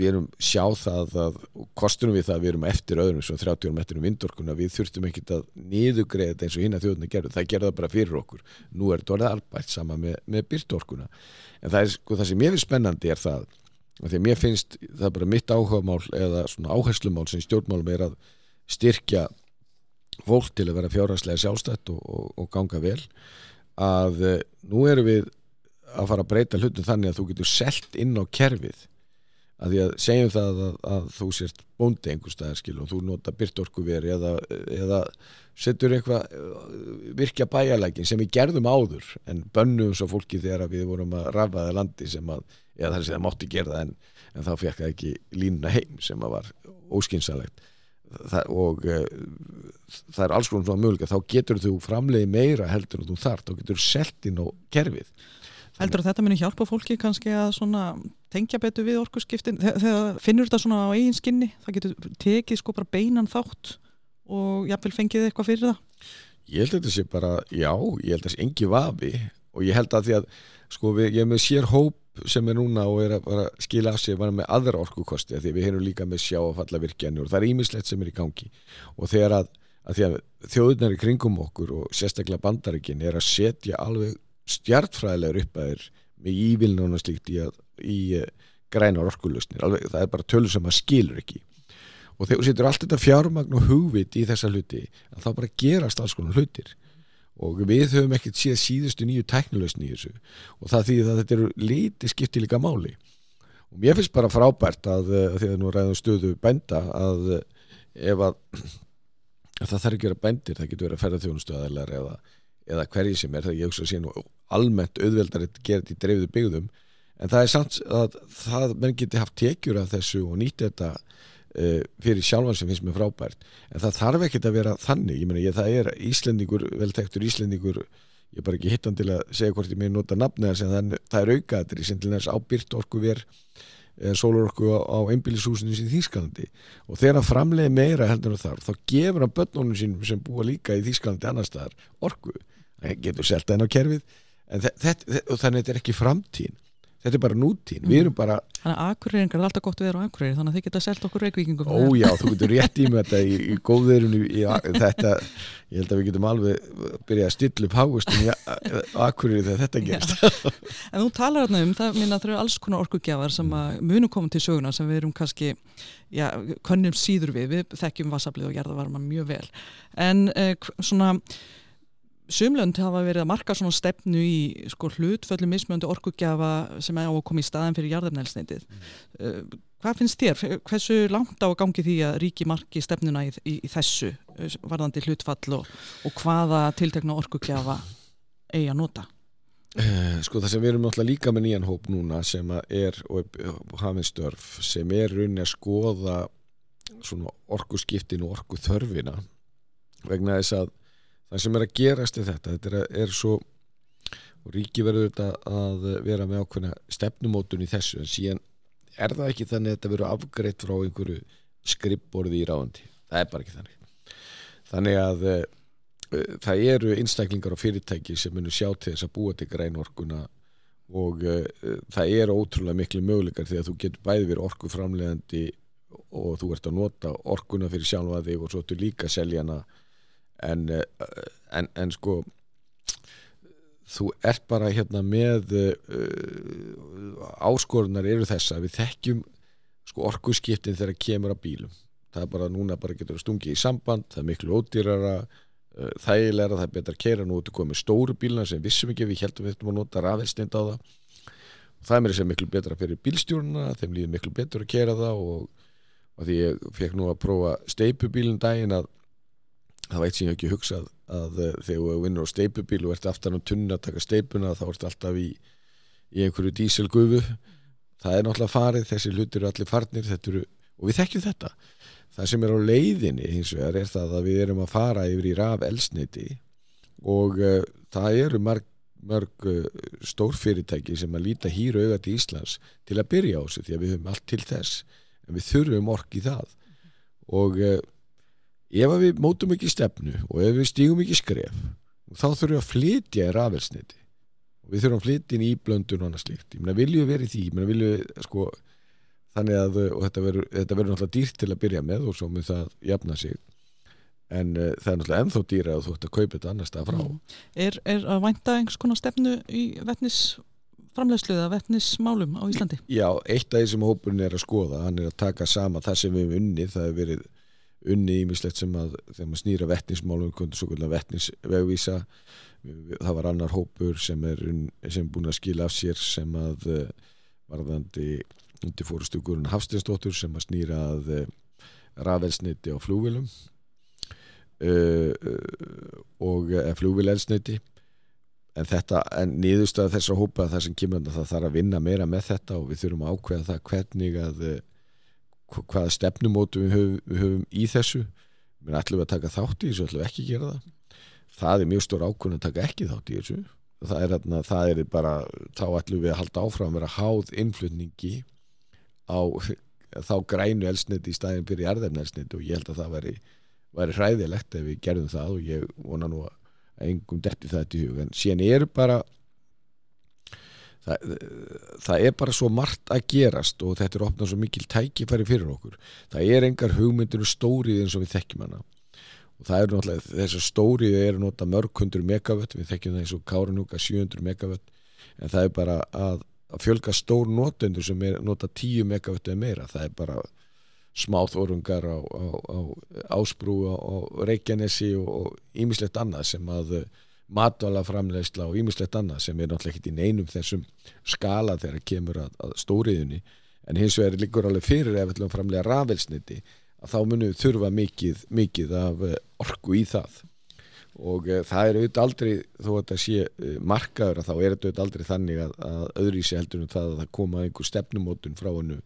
við erum sjá það að, og kostunum við það að við erum eftir öðrum svo 30 árum eftir um vindorkuna við þurftum ekkit að niðugreða þetta eins og hinn að þjóðuna gerðu það gerða bara fyrir okkur. Nú er þetta orðið albært sama með, með byrtuorkuna en það, er, sko, það sem ég finnst spennandi er það að því að mér finnst það er bara mitt áhugamál eða svona áherslumál sem stjórnmálum er að styrkja fólk til að vera fjárhanslega sjálfstætt og, og, og ganga vel að uh, nú erum við að fara að breyta hlutum þannig að þú getur selt inn á kerfið að því að segjum það að, að þú sért bóndi einhver staðar skil og þú nota byrtorkuveri eða, eða setur eitthvað virkja bæjarlækin sem við gerðum áður en bönnum svo fólki þegar við vorum að rafaða landi sem að, eða þar sem það mátti gera það en, en þá fekk það ekki línuna heim sem að var óskinsalegt og uh, það er alls konar svona möguleika, þá getur þú framleiði meira heldur en þú þart, þá getur þú selt inn á kerfið Heldur að þetta muni hjálpa fólki kannski að tengja betur við orkuskiptin? Þegar, finnur þetta svona á eigin skinni það getur tekið sko bara beinan þátt og jafnvel fengið eitthvað fyrir það? Ég held að þetta sé bara, já, ég held að sé engi vafi og ég held að því að sko við, ég er með sér hóp sem er núna og er að bara skila af sig bara með aðra orkukosti að því að við erum líka með sjá að falla virkjanur og það er ímislegt sem er í gangi. Og þegar að, að, að þjóðunar í kringum okkur og sérstaklega bandarikin er að setja alveg stjartfræðilegur upp að þér með ívilnuna slíkt í, að, í uh, grænar orkulusnir, alveg, það er bara tölur sem maður skilur ekki. Og þegar þú setur allt þetta fjármagn og hugvit í þessa hluti þá bara gerast alls konar hlutir. Og við höfum ekkert síðan síðustu nýju tæknilösni í þessu. Og það þýðir að þetta eru lítið skipti líka máli. Og mér finnst bara frábært að, að því að nú ræðum stöðu bænda að ef að, að það þarf ekki að vera bændir, það getur verið að ferða þjónustöðaðilar eða, eða hverji sem er, það ég hugsa að sé nú almennt auðveldar að gera þetta í dreifðu byggðum. En það er samt að það menn geti haft tekjur af þessu og nýtt þetta uh, fyrir sjálfan sem finnst mér frábært. En það þarf ekkert að vera þannig. Ég meina ég það er Íslendingur, veltektur Íslendingur ég er bara ekki hittan til að segja hvort ég með nota nafnið þess en það, er aukaðatri sem til næst ábyrt orku ver sólorku á, einbílishúsinu í Þýskalandi. Og þegar hann framleiði meira heldur en þar þá gefur hann börnunum sínum sem búa líka í Þýskalandi annar staðar orku, getur selta henn á kerfið. En þetta, þannig að þetta er ekki framtíðin. Þetta er bara nútíðin, við erum bara Þannig að akureyringar er alltaf gott við erum á akureyri þannig að þið geta selt okkur reykvíkingum. Ójá, þú getur rétt í með þetta í, í góðverðinu þetta, ég held að við getum alveg byrjað að stilla upp hágustum akkurir þegar þetta gerist. En þú talar hérna um, það minna það eru alls konar orkugjafar sem að munum koma til söguna sem við erum kannski, já, könnum síður við, við þekkjum vasablið og gerðavarma mjög vel, en eh, svona Sumlönd hafa verið að marka svona stefnu í sko, hlutföllu mismjöndi orkugjafa sem er á að koma í staðin fyrir jarðarnælsneitið. Mm. Uh, hvað finnst þér? Hversu langt á að gangi því að ríki marki stefnuna í, í, í þessu eh, varðandi hlutfall og, og hvaða tiltekna orkugjafa eigi að nota? Uh, sko það sem við erum náttúrulega líka með nýjan hóp núna sem er, og hafinn störf, sem er rauninni að skoða svona orkuskiptin og orkuþörfina vegna þess að það sem er að gerast í þetta þetta er, er svo og ríki verður þetta að vera með ákveðna stefnumótun í þessu en síðan er það ekki þannig að þetta verður afgreitt frá einhverju skrippborði í ráðandi það er bara ekki þannig. Þannig að uh, það eru einstaklingar og fyrirtæki sem munir sjá til þess að búa til grænorkuna og uh, það eru ótrúlega miklu möguleikar því að þú getur bæði verið orkuframlegandi og þú ert að nota orkuna fyrir sjálfa þig og svo ertu líka að selja hana en, eh, en, en sko þú ert bara hérna með uh, áskorunar eru þess að við þekkjum sko orkuskiptin þegar kemur að bílum. Það er bara núna bara getur að stungi í samband það er miklu ódýrara uh, þægilega, það er betra að kera nú koma með stóru bíluna sem vissum ekki við heldum við ættum að nota rafelsnind á það. Það er mér sem miklu betra fyrir bílstjórnuna þeim líður miklu betur að kera það og, og því ég fekk nú að prófa steipubílun daginn að það veit sem ég ekki hugsað að uh, þegar þú vinnur á steipubíl og ert aftan á tunna að taka steipuna þá ert alltaf í, í einhverju díselgufu. Það er náttúrulega farið, þessi hlutir eru allir farnir eru, og við þekkjum þetta. Það sem er á leiðinni hins vegar er það að við erum að fara yfir í raf elsniti og uh, það eru mörg, mörg uh, stórfyrirtæki sem að líta hýra auða til Íslands til að byrja á þessu því að við höfum allt til þess en við þurfum ork í það. Og ef við mótum ekki stefnu og ef við stígum ekki skref þá þurfum við að flytja í rafelsniti og við þurfum að flytja inn í blöndun og annað slikt, ég meina viljum við verið því? Ég meina viljum við sko þannig að og þetta verður náttúrulega dýrt til að byrja með og svo mun það jafna sig. En uh, það er náttúrulega ennþá dýra að þú ætti að kaupa þetta annars stað frá. Mm. er, er að vænta einhvers konar stefnu í vettnisframlegsluða vettnismálum á Íslandi? Já, eitt af því sem hópurinn er að skoða, hann er að taka sama það sem við hefum unnið, það hefur verið unni ímislegt sem að þegar maður snýra vettnismálum, vettnisvegvísa það var annar hópur sem er, sem búin að skila af sér sem að uh, varðandi undir fórustugurinn Hafstinsdóttur sem að snýra að uh, rafelsniti á flúvilum uh, og flúvilelsniti en þetta, en niðurstað þessar hópa það sem kemur það þarf að vinna meira með þetta og við þurfum að ákveða það hvernig að hvaða stefnumótu við höfum, við höfum í þessu. Við ætlum að taka þátt í þessu, ætlum ekki að gera það. Það er mjög stór ákvörn að taka ekki þátt í þessu. Það er, atna, það er bara, þá ætlum við að halda áfram að vera háð innflutningi á þá grænu elsniti í staðin fyrir jarðefna elsniti og ég held að það væri, væri hræðilegt ef við gerðum það og ég vona nú að engum detti það til hug. En síðan er bara það, það er bara svo margt að gerast og þetta er opnað svo mikil tækifæri fyrir okkur. Það er engar hugmyndir og stórið eins og við þekkjum hana. Og það er náttúrulega, þessar stórið er nota mörg hundur megavött, við þekkjum það eins og Kárunúka 700 megavött en það er bara að, að fjölga stór notendur sem er nota 10 megavött eða meira, það er bara smáþórungar á, á, á Ásbrú og Reykjanesi og ímislegt annað sem að matvalaframlegsla og ímislegt annað sem er náttúrulega ekki í neinum þessum skala þegar kemur að, að stóriðunni en hins vegar líkur alveg fyrir ef við ætlum framlega rafelsniti að þá munum við þurfa mikið, mikið af eh, orku í það. Og uh, það er auðvitað aldrei þó að það sé uh, markaður að þá er auðvitað aldrei þannig að, að öðru í sig heldur um það að það koma einhver stefnumótun frá hennu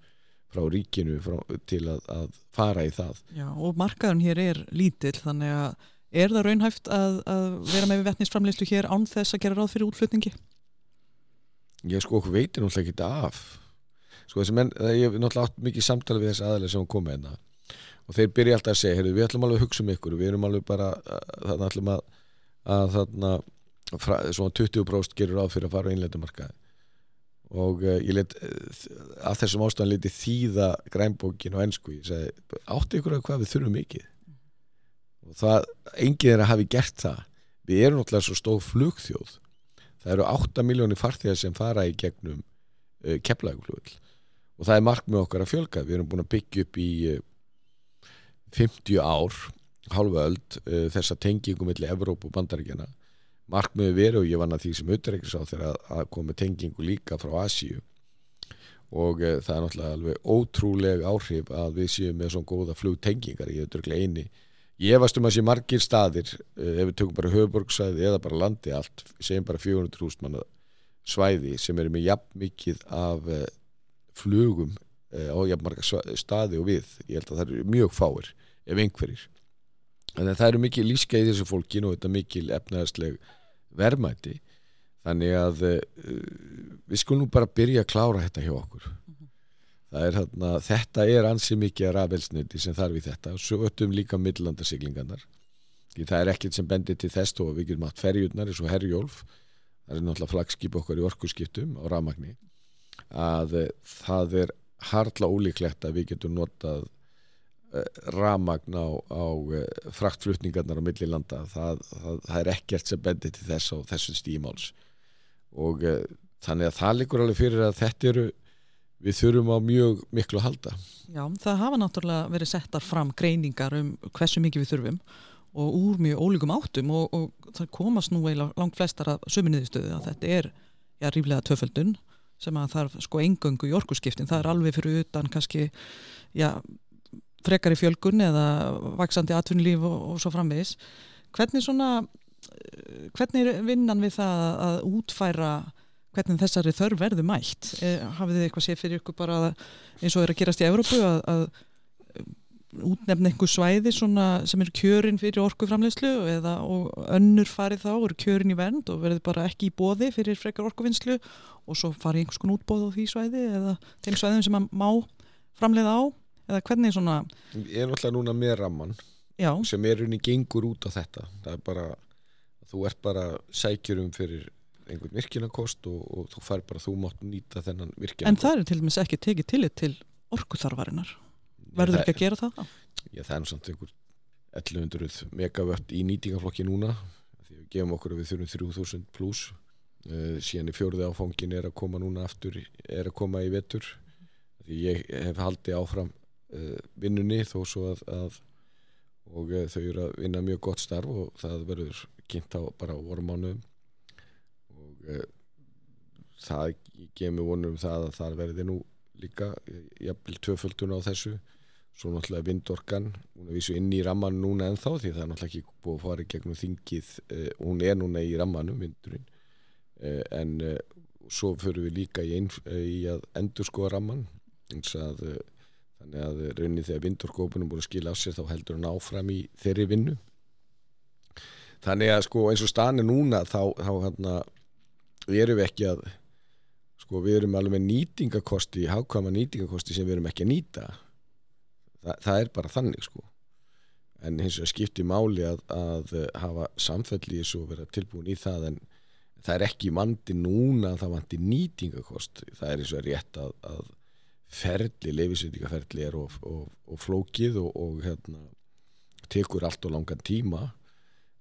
frá ríkinu frá, til að, að fara í það. Já og markaðun hér er lítill þannig að Er það raunhæft að, að vera með vettnisframleyslu hér án þess að gera ráð fyrir útflutningi? Ég sko okkur veitir náttúrulega ekki þetta af. Sko þessi menn, það er náttúrulega átt mikið samtala við þessi aðalega sem kom með hérna. Og þeir byrja alltaf að segja, heyrðu við ætlum alveg að hugsa um ykkur. Við erum alveg bara, þannig ætlum að að þarna svona 20% gerur ráð fyrir að fara á einleitumarkaði og uh, ég let uh, að þessum ástæðan liti þýða grænbókin og ennsku, ég segi átti ykkur að hvað við þurfum mikið og það, enginn er að hafi gert það. Við erum náttúrulega svo stóð flugþjóð. Það eru 8 miljónir farþegar sem fara í gegnum uh, keflaguflugl og það er markmið okkar að fjölga. Við erum búin að byggja upp í uh, 50 ár halva öld uh, þessa tengingum millir Evróp og Bandaríkjana markmiði veru og ég vann að því sem auðvitað á þegar að komi tengingu líka frá Asíu. Og það er náttúrulega alveg ótrúleg áhrif að við séum með svona góða flugtengingar. Er dörglega eini ég varst um að sé margir staðir uh, ef við tökum bara höfuborgsvæði eða bara landi allt segjum bara 400.000 manna svæði sem eru með jafn mikið af uh, flugum á jafn marga staði og við. Ég held að það eru mjög fáir ef einhverjir. En það eru mikið lífskeið í þessu fólkin og þetta mikil efnaðarsleg verðmæti. Þannig að við skulum bara byrja að klára þetta hjá okkur. Er, þarna, þetta er ansið mikið rafelsniti sem þarf í þetta. Og svo öttum líka millandarsiglingarnar það er ekkert sem bendir til þess og við getum hatt ferjurnar eins og herjólf. Það er náttúrulega flagskip okkar í orkusskiptum á rafmagni. Að uh, það er hardla ólíklegt að við getum notað Eh, ramagn á, á eh, fraktflutningarnar á millilanda það, það, það er ekkert sem bendir til þess á þessum stímáls. Og þannig að það likur alveg fyrir að þetta eru við þurfum á mjög miklu að halda. Já, það hafa náttúrulega verið settar fram greiningar um hversu mikið við þurfum og úr mjög ólíkum áttum og, og það komast nú eiginlega langt flestar að söminniðistöðu að þetta er já, ríflega töföldun sem að þarf sko engöngu í orkusskiptin, það er alveg fyrir utan kannski, já frekar í fjölgun eða vaksandi atvinnulíf og, og svo framvegis. Hvernig svona hvernig er vinnan við það að útfæra hvernig þessari þörf verður mætt? E, hafið þið eitthvað séð fyrir ykkur bara eins og er að gerast í Európu að, að útnefna einhver svæði sem er kjörin fyrir orkuframleyslu eða önnur farið þá eru kjörin í vernd og verður bara ekki í bóði fyrir frekar orkuvinnslu og svo farið einhvers konar útbóð á því svæði eða þeim svæðum sem má framleiða á? Eða hvernig svona Ég er náttúrulega núna með ramman Já. sem er unni gengur út á þetta. Það er bara, þú ert bara sækjurum fyrir einhvern virkinakost og, og þú fær bara, þú mátt nýta þennan virkinakost En það er til dæmis ekki tekið til til orkuþarvarinnar verður ekki að gera það? Já, það er samt einhver 1100 megavött í nýtingaflokki núna. Því við gefum okkur að við þurfum 3000 pluss uh, síðan í fjörði áfangin er að koma núna aftur er að koma í vettur því ég hef haldið áfram uh, vinnunni þó svo að, að og uh, þau eru að vinna mjög gott starf og það verður kynnt á bara vormánuðum uh, það gemur vonum það að það verði nú líka jafnvel tvöföldun á þessu. Svo náttúrulega vindorkan hún er vísu inn í ramman núna en þá því það er náttúrulega ekki búið að fara gegnum þingið hún er núna í rammanum vindurinn. En svo fyrir við líka í, ein, í að endur skoða ramman eins að þannig að raunin þegar vindorkópunum búin að skilja á sér þá heldur hann áfram í þeirri vinnu. Þannig að sko eins og stani núna þá, þá hérna erum við ekki að sko við erum alveg með nýtingakosti hákvæma nýtingakosti sem við erum ekki að nýta. Þa, það er bara þannig sko. En hins vegar skipti máli að, að hafa samfelli í þessu og vera tilbúin í það en það er ekki mandi núna að það mandi nýtingakost það er eins og rétt að, að ferli, leifisveitingaferli er og, og, og flókið og, og hérna, tekur allt og langan tíma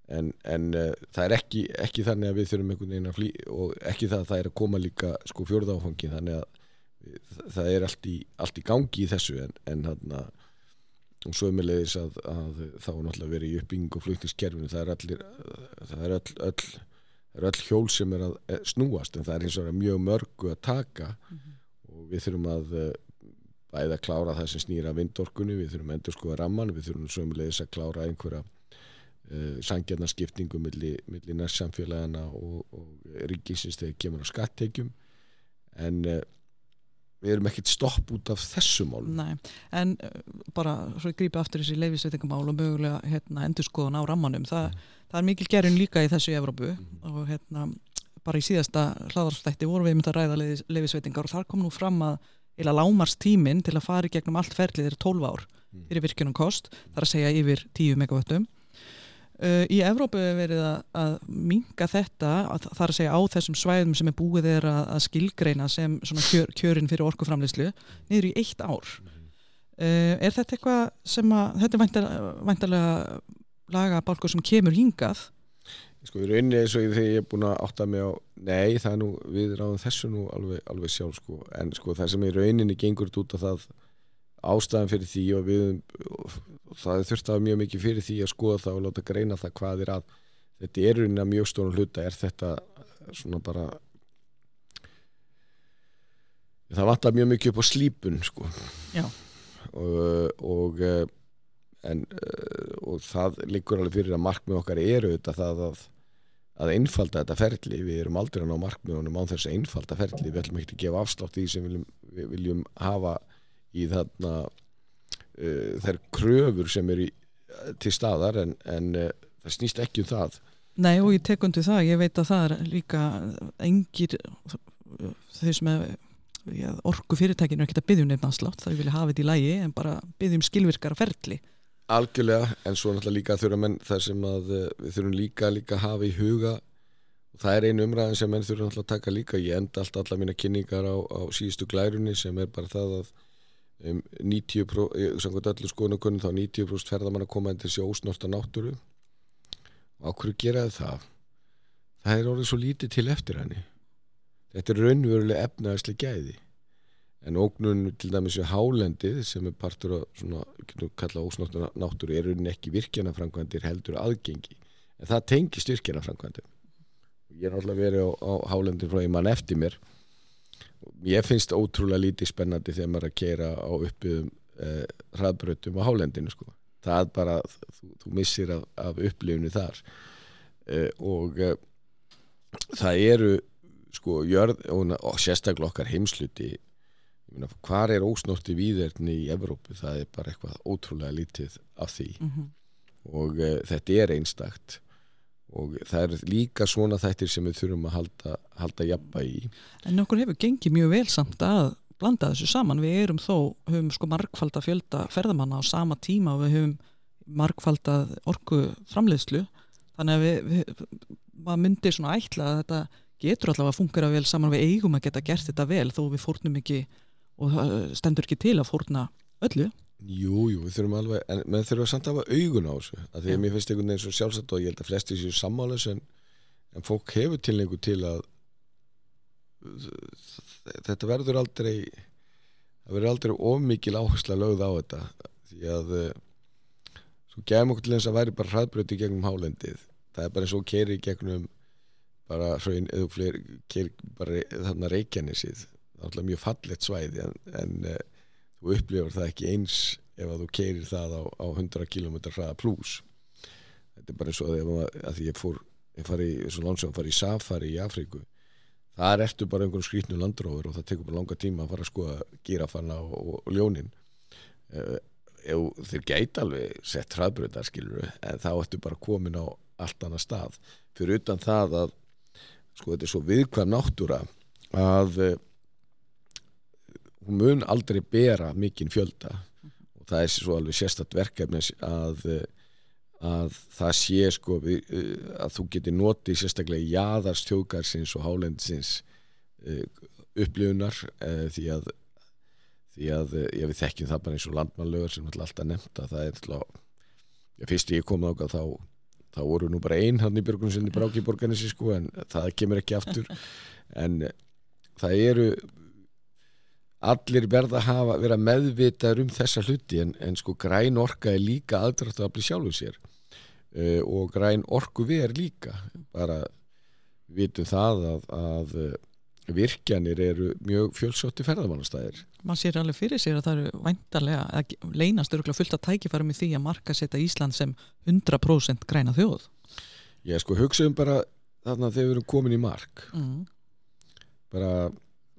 en, en uh, það er ekki, ekki þannig að við þurfum einhvern veginn að flý og ekki það að það er að koma líka sko fjörðáfangi þannig að það er allt í, allt í gangi í þessu en, en og svo er með leiðis að, að þá náttúrulega verið í uppbygging og flutningskerfinu það er allir það er öll, öll, er öll hjól sem er að eh, snúast en það er eins og mjög mörgu að taka. Mm -hmm og við þurfum að eh, bæða að klára það sem snýra vindorkunni, við þurfum að endur skoða ramman, við þurfum sömulegis að klára einhverja uh, sangjarnaskiptingu millir milli nærsamfélagana og, og ríkisins þegar kemur á skattegjum en uh, við erum ekkert stopp út af þessu mál Nei, en uh, bara svo ég grípi aftur þessi leifisveitingamál og mögulega hérna, endur skoðan á rammanum Þa, mm. það er mikil gerun líka í þessu Evrópu mm. og hérna bara í síðasta hlaðarstætti voru við myndið að ræða leifisveitingar og þar kom nú fram að eila lámars tíminn til að fara í gegnum allt ferlið er 12 ár mm. fyrir virkunum kost, þar að segja yfir 10 megavöttum uh, í Evrópu hefur verið að, að minga þetta, að, þar að segja á þessum svæðum sem er búið er að, að skilgreina sem kjör, kjörin fyrir orkuframleyslu niður í eitt ár. Uh, er þetta eitthvað sem að þetta er væntalega lagabálkur sem kemur hingað? Sko í rauninni eins og þegar ég er búin að átta mig á Nei, það er nú, við ráðum þessu nú alveg, alveg sjálf sko. En sko það sem í rauninni gengur út af það ástæðan fyrir því og við og það þurft að mjög mikið fyrir því að skoða það og láta greina það hvað er að þetta er að mjög stórn hluta. Er þetta svona bara það vantar mjög mikið upp á slípun sko. Og, og en og það liggur alveg fyrir að markmið okkar eru þetta það að að einfalda þetta ferli, við erum aldrei á markmiðunum á þess að einfalda ferli við ætlum ekki að gefa afslátt í sem viljum, við viljum hafa í þarna uh, þær kröfur sem eru til staðar en, en uh, það snýst ekki um það. Nei og ég tek undir það, ég veit að það er líka engir þau sem er orku fyrirtækinu er ekki að byggja um nefn afslátt, það vilja hafa þetta í lægi en bara byggja um skilvirkara ferli. Algjörlega, en svo náttúrulega líka þurfa menn þar sem að uh, við þurfum líka líka að hafa í huga og það er einu umræðin sem menn þurfa náttúrulega að taka líka ég enda allt alla mína kynningar á, á síðustu glærunni sem er bara það að um, 90% samkvæmt öllu skoðanakunnum þá 90% ferðamann að koma inn til sjósnorta náttúru. Og ákveður geraði það? Það er orðið svo lítið til eftir henni. Þetta er raunverulega efnaðislega gæði. En ógnun til dæmis við hálendið sem er partur af svona, getum við kalla ósnorta náttúru er raunin ekki virkjanafrankvæmdir heldur aðgengi. En það tengist virkjanafrankvæmdir ég er náttúrulega verið á, á hálendin frá ég mann eftir mér ég finnst ótrúlega lítið spennandi þegar maður er að keira á uppiðum eh, hraðbrötum á hálendinu sko. það er bara, þú, þú missir af, af upplifinu þar eh, og eh, það eru sko jörð og, og sérstaklega okkar heimsluti hvar er ósnorti výðerni í Evrópu, það er bara eitthvað ótrúlega lítið af því mm -hmm. og þetta er einstakt og það er líka svona þættir sem við þurfum að halda, halda jafna í. En okkur hefur gengið mjög vel samt að blanda þessu saman, við erum þó höfum sko markfald að fjölda ferðamanna á sama tíma og við höfum markfald að orku framleiðslu þannig að við, við maður myndir svona ætla að þetta getur allavega að fungera vel saman. Við eigum að geta gert þetta vel þó við fórnum ekki og það stendur ekki til að fórna öllu Jú, jú, við þurfum alveg, en við þurfum samt að hafa augun á þessu, að því að mér finnst einhvern veginn svo sjálfsagt og ég held að flesti séu sammális en, en fólk hefur tilningu til að þetta verður aldrei það verður aldrei ómikil áhersla lögð á þetta því að svo gefum okkur til þess að væri bara hraðbröti gegnum hálendið, það er bara eins og keiri gegnum bara hraun eða fleiri, keiri bara þarna reykjanisið, það er alltaf mjög fallet svæði en, en þú upplifur það ekki eins ef að þú keirir það á, á 100 km hraða pluss þetta er bara eins og að, að því ég fór ég fari, svo langt sem að fara í safari í Afríku þar ertu bara einhvern skrítnu landróður og það tekur bara langa tíma að fara að skoða gírafanna og, og, og ljónin. Uh, ef þeir gæti alveg sett hraðbröðar skilur en þá ertu bara komin á allt annað stað. Fyrir utan það að sko þetta er svo viðkvæm náttúra að uh, hún mun aldrei bera mikinn fjölda. Og það er svo alveg sérstatt verkefni að, að það sé sko að þú getur notið sérstaklega jáðars þjóðgarsins og hálendisins upplifunar því að því að ég við þekkjum það bara eins og landmannlögur sem alltaf nefnt að það er alltaf, já fyrst ég kom ákvað þá þá voru nú bara einn hann í björgunsinni brákiborganissi sko en það kemur ekki aftur. En það eru allir verða að hafa, vera meðvitaður um þessa hluti en, en sko græn orka er líka aðdrætt að bli sjálfuð sér uh, og græn orku við er líka bara vitum það að, að virkjanir eru mjög fjölsótti ferðamannastæðir. Man sér alveg fyrir sér að það eru væntarlega, að leynast eru fullt að tækifæra með því að marka setja Ísland sem 100% græna þjóð. Já sko hugsaðum bara þarna þegar við erum komin í mark Mm. bara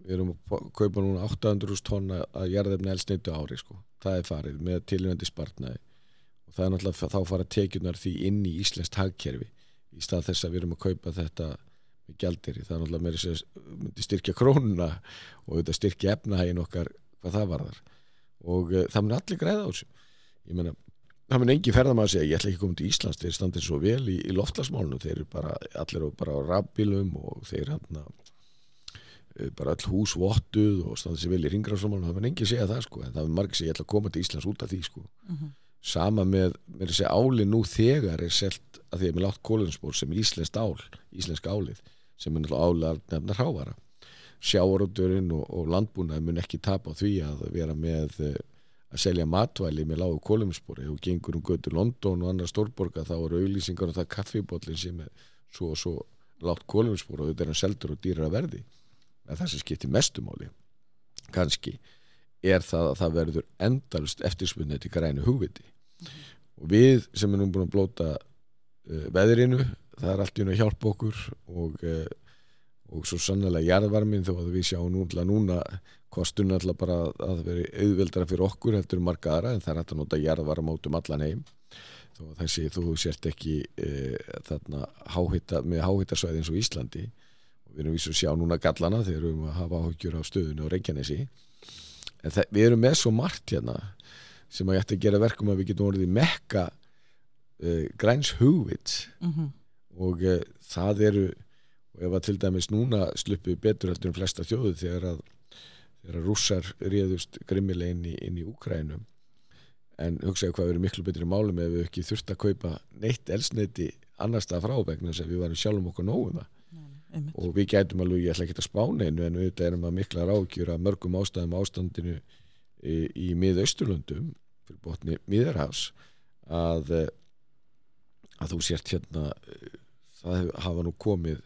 við erum að kaupa núna 800.000 tonna að jarðefni elsneitu ári sko. það er farið með tilvændi spartnaði og það er náttúrulega þá fara tekjunar því inn í Íslands hagkerfi í stað þess að við erum að kaupa þetta með gældir, það er náttúrulega meira sér myndi styrkja krónuna og þetta styrkja efnahægin okkar hvað það varðar. Og uh, það mun allir græða á þessu. Ég meina, það mun engi ferðamaður segja ég ætla ekki að koma til Íslands, þeir standir svo vel í, í loftlasmálinu, þeir eru bara allir bara á rafbílum og þeir hann bara all hús vottuð og standið sér vel í ringráðsmálinu, það mun engi segja það sko, en það mun margir segja ég ætla að koma til Íslands út af því sko. Mm -hmm. sama með, með þessi áli nú þegar er selt að því að mér látt kólunsból sem íslenskt ál, íslensk álið sem er náttúrulega álega nefna hráara sjáarúturinn og, og landbúnað mun ekki tapa á því að vera með eh, að selja matvæli með lágu kólunsbóri og gengur um götu London og annar stórborga þá eru auðlýsingar og það kaffibótlinn sem er svo og svo látt kólunsbóri og þetta er hann seldur og dýrar að verði að það sem skiptir mestumáli kannski er það að það verður endalust eftirspunnið til grænu hugviti mm -hmm. og við sem erum búin að blóta uh, veðrinu, það er allt í unna hjálp okkur og, uh, og svo sannlega jarðvarmin þó að við sjáum núna, núna kostun alltaf bara að veri auðveldara fyrir okkur heldur marga aðra en það er hægt að nota jarðvarm átum allan heim þó þessi þú sért ekki uh, þarna háhita, með háhittasvæði eins og Íslandi við erum vísu að sjá núna gallana þegar við erum að hafa áhugjur á stöðinu og Reykjanesi. En það, við erum með svo margt hérna sem að ég ætti að gera verkum að við getum orðið mekka uh, græns hugvits. Mm -hmm. og uh, það eru og ef að til dæmis núna sluppu betur heldur en flesta þjóðu þegar að, þegar að rússar réðust grimmileg inn í, inn í Úkrænum en hugsaðu hvað verið miklu betri málum ef við ekki þurft að kaupa neitt elsneiti annar stað frá vegna sem við varum sjálfum okkur nógu það Einmitt. og við gætum alveg, ég ætla ekki að spána einu en við erum að mikla ráðgjur að mörgum ástæðum ástandinu í, í miðausturlundum fyrir botni miðarhafs að eh, að þú sért hérna eh, það hafa nú komið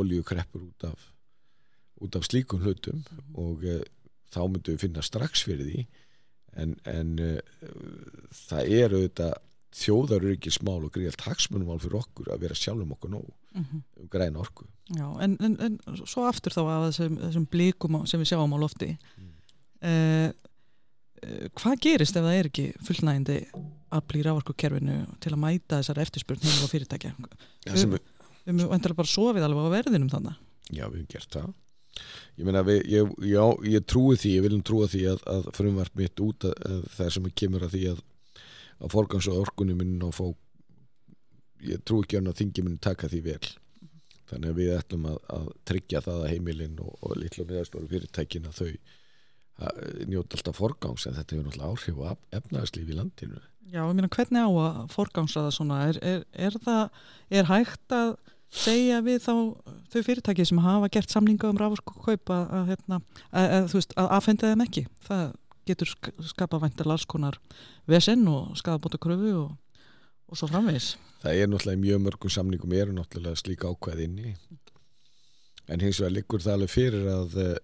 oljukreppur út af út af slíkun hlutum mm -hmm. og e, þá myndum við finna strax fyrir því en, en e, það er auðvitað þjóðarurikismál og greiðalt hagsmunumál fyrir okkur að vera sjálfum okkur nóg mm -hmm. um græna orku. Já, en, en, en svo aftur þá af þessum, þessum blíkum sem við sjáum á lofti. Mm. eh, eh, hvað gerist ef það er ekki fullnægindi að blí rávorkukerfinu til að mæta þessar eftirspurn hefur á fyrirtækja? Ja, við, mögum endilega bara sofið alveg á verðinum þannig Já, við hefum gert það. Ég meina, við, ég, já, ég trúi því ég viljum trúa því að, að frumvart mitt út að, að það sem kemur að því að að forgans og orkunum minn og fá ég trú ekki að þingi minn taka því vel. Þannig að við ætlum að, að tryggja það að heimilinn og, og litlu og meðastóru fyrirtækin að þau njóta alltaf forgangs en þetta hefur náttúrulega áhrif á efnæðarslíf í landinu. Já, ég meina hvernig á að forgangsa það svona? Er, er, er það, er hægt að segja við þá þau fyrirtæki sem hafa gert samlinga um rávorskaup að, að, hérna, að, að aðfenda þeim ekki? Það getur skapað væntar alls vesen og skapað bóta kröfu og og svo framvegs það er náttúrulega mjög mörgum samningum eru náttúrulega slíka ákveð inni. En hins vegar liggur það alveg fyrir að uh,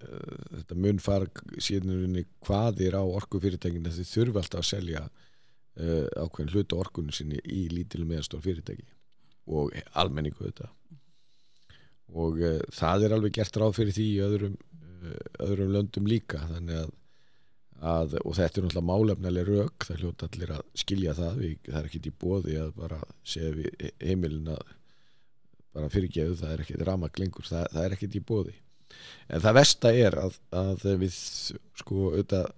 þetta mun fara síðan hvað er á orkufyrirtækinu þau þurfa alltaf að selja uh, ákveðin hluta orkunni sinni í lítilu meðastór fyrirtæki og almenningu þetta og uh, það er alveg gert ráð fyrir því í öðrum, öðrum löndum líka þannig að Að, og þetta er náttúrulega málefnileg rauk það hljóta allir að skilja það við, það er ekkit í bóði að bara segja við heimilin að bara fyrirgeðu, það er ekkit ramaklingur það, það er ekkit í bóði en það versta er að, að við sko auðvitað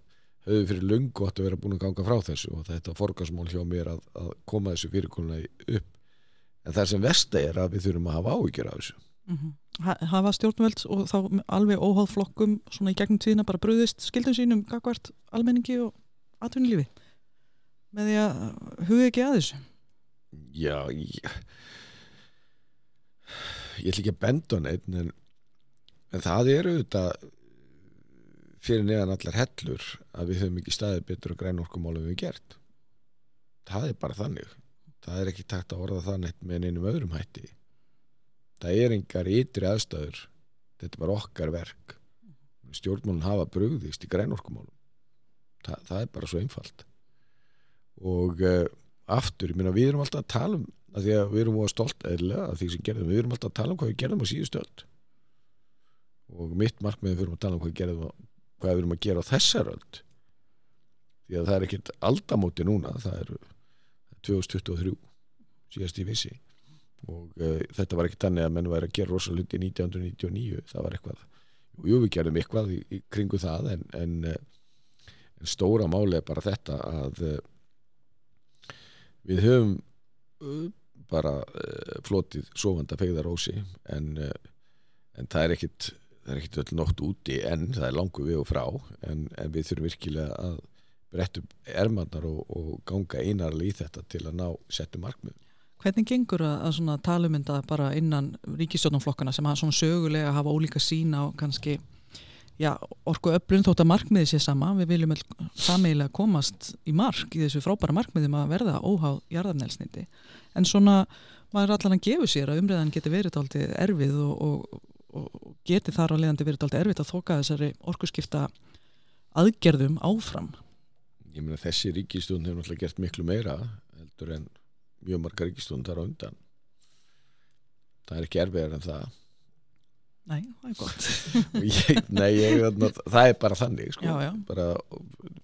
höfum fyrir lungu átt að vera búin að ganga frá þessu og þetta forgasmál hjá mér að, að koma þessu fyrirkonulegi upp. En það sem versta er að við þurfum að hafa áhyggjur af þessu mm -hmm. hafa stjórnveld og þá alveg óháð flokkum svona í gegnum tíðina bara bröðist skildum sínum gagvart almenningi og atvinnulífi? Með því að huga ekki að þessu? Já ég, ég ætl ekki að benda neitt en, en það eru auðvitað fyrir neðan allar hellur að við höfum ekki staðið betur og græn orkumál við hefum gert. Það er bara þannig. Það er ekki takt að orða það neitt með einum öðrum hætti það er engar ytri aðstæður þetta er bara okkar verk. Stjórnmálun hafa brugðist í grænorkumálum. Þa, það er bara svo einfalt. Og uh, aftur, ég minna við erum alltaf að tala um að því að við erum óa stolt eða að því sem gerðum, við erum alltaf að tala um hvað við gerðum á síðustöld og mitt markmiðið fyrir að tala um hvað við gerðum hvað við erum að gera á þessar öld. Því að það er ekkert aldamóti núna, það eru 2023 síðast í vissi og uh, þetta var ekki tannig að menn væri að gera rosalega hluti 1999 það var eitthvað, jú við gerum eitthvað í, í kringu það en, en, uh, en stóra máli er bara þetta að uh, við höfum bara flotið sofanda pegðarósi en, en það er ekkit það er ekkit öll nótt úti en það er langu við og frá en, við þurfum virkilega að brettu ermannar og, og ganga einarlega í þetta til að ná settu markmið Hvernig gengur að, að svona talumynda bara innan ríkistjónumflokkana sem að svona sögulega hafa ólíka sín á kannski já, orku öflun þótt að markmiði sé sama, við viljum sameigilega komast í mark í þessu frábæra markmiðum að verða óháð jarðarnelsniti en svona maður allan að gefa sér að umræðan geti verið aldrei erfið og, og, og geti þar á leiðandi verið aldrei erfið að þoka þessari orkuskipta aðgerðum áfram. Ég meina þessi ríkistjón hefur náttúrulega gert miklu meira heldur en mjög margar ríkistjón þar á undan. Það er ekki erfiðar en það. Nei, það er gott. Ég, Nei, ég, það er bara þannig sko. já, já. Bara,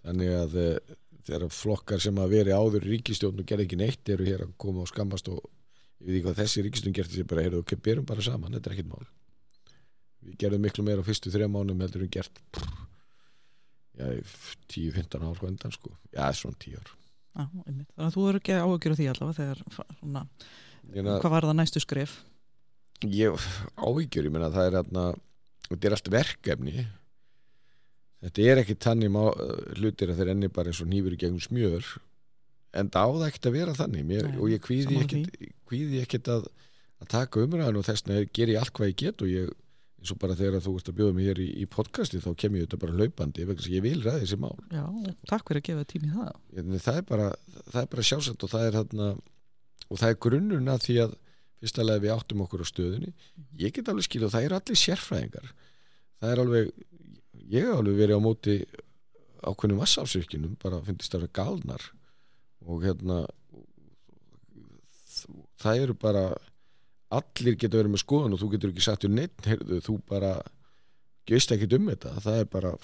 þannig að eh, þegar flokkar sem að veri áður ríkistjón og gerði ekki neitt eru hér að koma og skammast og ég veit ekki hvað þessi ríkistjón gerði þessi bara, heyrðu, ok, byrjum bara saman, þetta er ekkit mál. Við gerðum miklu meira á fyrstu þrjá mánum heldur við gert já, 10-15 ár hvað endan sko, já, svona 10 ár Já. Þannig að þú eru ekki áhugjur á því allavega þegar svona, Hérna, hvað var það næstu skrif? ég áhyggjur, ég meina það er hérna, þetta er allt verkefni þetta er ekki tannig má, hlutir að þeir enni bara eins og nýfur í gegnum smjör en það á það ekkert að vera þannig Mér, Nei, og ég kvíði ekkert að, að taka umræðan og þess vegna ger ég allt hvað ég get og ég eins og bara þegar þú ert að bjóða mig hér í, í podcasti þá kem ég þetta bara hlaupandi vegna að ég vil ræði þessi mál. Já, takk fyrir að gefa tími það. Ég- það er bara, er bara sjálfsagt og það er þarna og það er grunnurinn að því að fyrsta lega við áttum okkur á stöðunni. Ég get alveg skil og það eru allir sérfræðingar. Það er alveg ég hef alveg verið á móti ákveðnum vassafsvirkjunum bara finnst það galnar. Og hérna það eru bara allir geta verið með skoðan og þú getur ekki sagt um neitt, heyrðu, þú bara geist ekkit um þetta það er bara,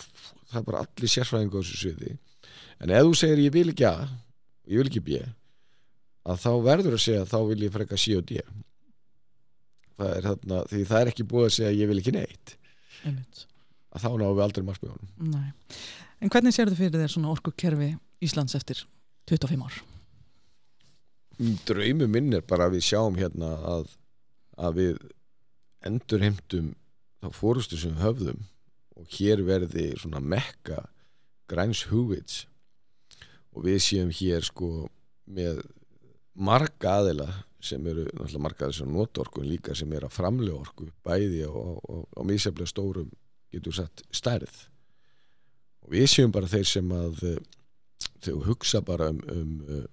það er bara allir sérfræðingu á þessu sviði en ef þú segir ég vil ekki A ég vil ekki B að þá verður að segja þá vil ég freka C og D það er þarna því það er ekki búið að segja ég vil ekki neitt Einmitt. að þá náum við aldrei Nei. En hvernig sér þið fyrir þér svona orkukerfi Íslands eftir 25 ár? draumi minn er bara að við sjáum hérna að, að við endurheimtum þá fórustu sem við höfðum og hér verði svona mekka græns hugvits. Og við séum hér sko með marga aðila sem eru náttúrulega marga aðila sem nota orku en líka sem er að framlega orku bæði á, á, á míseflega stórum getur sagt stærð. Og við séum bara þeir sem að eh, þau hugsa bara um, um uh,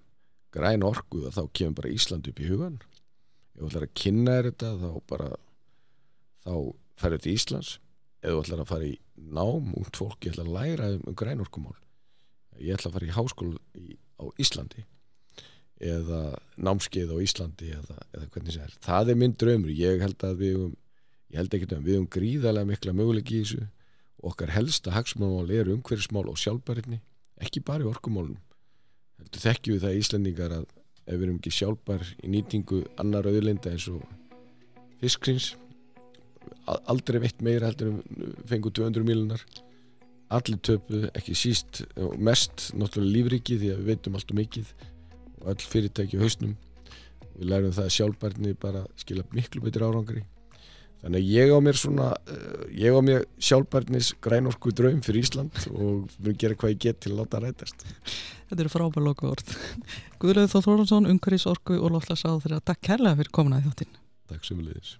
græn orku þá kemur bara Ísland upp í hugan ef þú ætlar að kynna þér þetta þá bara þá ferður til Íslands. Ef þú ætlar að fara í nám ungt fólk, ég ætla að læra um, um græn orkumál. Ég ætla að fara í háskóla í, á Íslandi eða námskeið á Íslandi eða, eða hvernig sem er. Það er minn draumur, ég held að við um, ég held ekki um, við um gríðarlega mikla möguleiki í þessu. Og okkar helsta hagsmál er umhverfismál og sjálfbærinni ekki bara í orkumálunum þekkjum við það Íslendingar að ef við erum ekki sjálfbær í nýtingu annar auðlinda eins og fisksins a- aldrei veitt meira heldur en fengu 200 miljonar allir töpu, ekki síst og mest náttúrulega lífriki því að við veitum allt og mikið og all fyrirtæki á hausnum. Við lærum það að sjálfbærni bara skila miklu betur árangri þannig að ég á mér svona uh, ég á mér sjálfbærnis grænorku draum fyrir Ísland og mun gera hvað ég get til að láta það rætast Þetta eru frábæð loka orð. Guðlaug Þór Þórhansson, Ungaris Orku og Sáð þeirra takk kærlega fyrir komin að þjóttin. Takk sem við leiðis